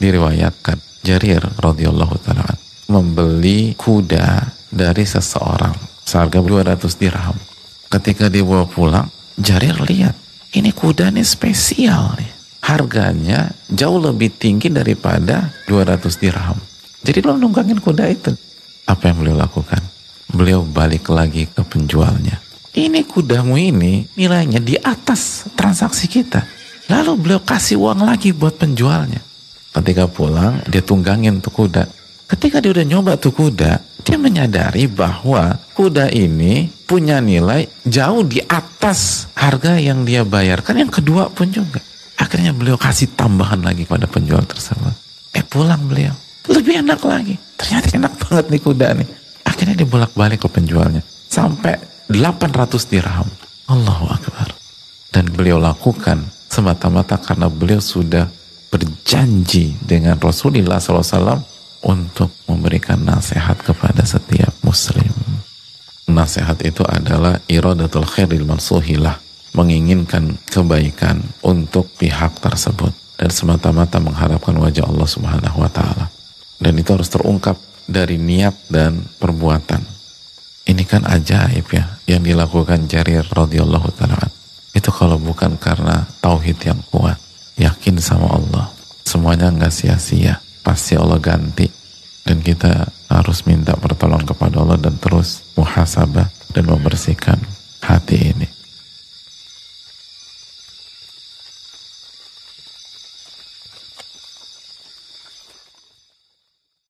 diriwayatkan Jarir radhiyallahu taala membeli kuda dari seseorang seharga 200 dirham. Ketika dia bawa pulang, Jarir lihat, ini kuda ini spesial nih. Harganya jauh lebih tinggi daripada 200 dirham. Jadi lo nunggangin kuda itu. Apa yang beliau lakukan? Beliau balik lagi ke penjualnya. Ini kudamu ini nilainya di atas transaksi kita. Lalu beliau kasih uang lagi buat penjualnya. Ketika pulang, dia tunggangin tuh kuda. Ketika dia udah nyoba tuh kuda, dia menyadari bahwa kuda ini punya nilai jauh di atas harga yang dia bayarkan. Yang kedua pun juga. Akhirnya beliau kasih tambahan lagi kepada penjual tersebut. Eh pulang beliau. Lebih enak lagi. Ternyata enak banget nih kuda nih. Akhirnya dia bolak-balik ke penjualnya. Sampai 800 dirham. Allahu Akbar. Dan beliau lakukan semata-mata karena beliau sudah berjanji dengan Rasulullah SAW untuk memberikan nasihat kepada setiap muslim. Nasihat itu adalah iradatul khairil mansuhilah, menginginkan kebaikan untuk pihak tersebut dan semata-mata mengharapkan wajah Allah Subhanahu wa taala. Dan itu harus terungkap dari niat dan perbuatan. Ini kan ajaib ya yang dilakukan Jarir radhiyallahu taala. Itu kalau bukan karena tauhid yang kuat, yakin sama Allah, semuanya nggak sia-sia. Pasti Allah ganti. Dan kita harus minta pertolongan kepada Allah dan terus muhasabah dan membersihkan hati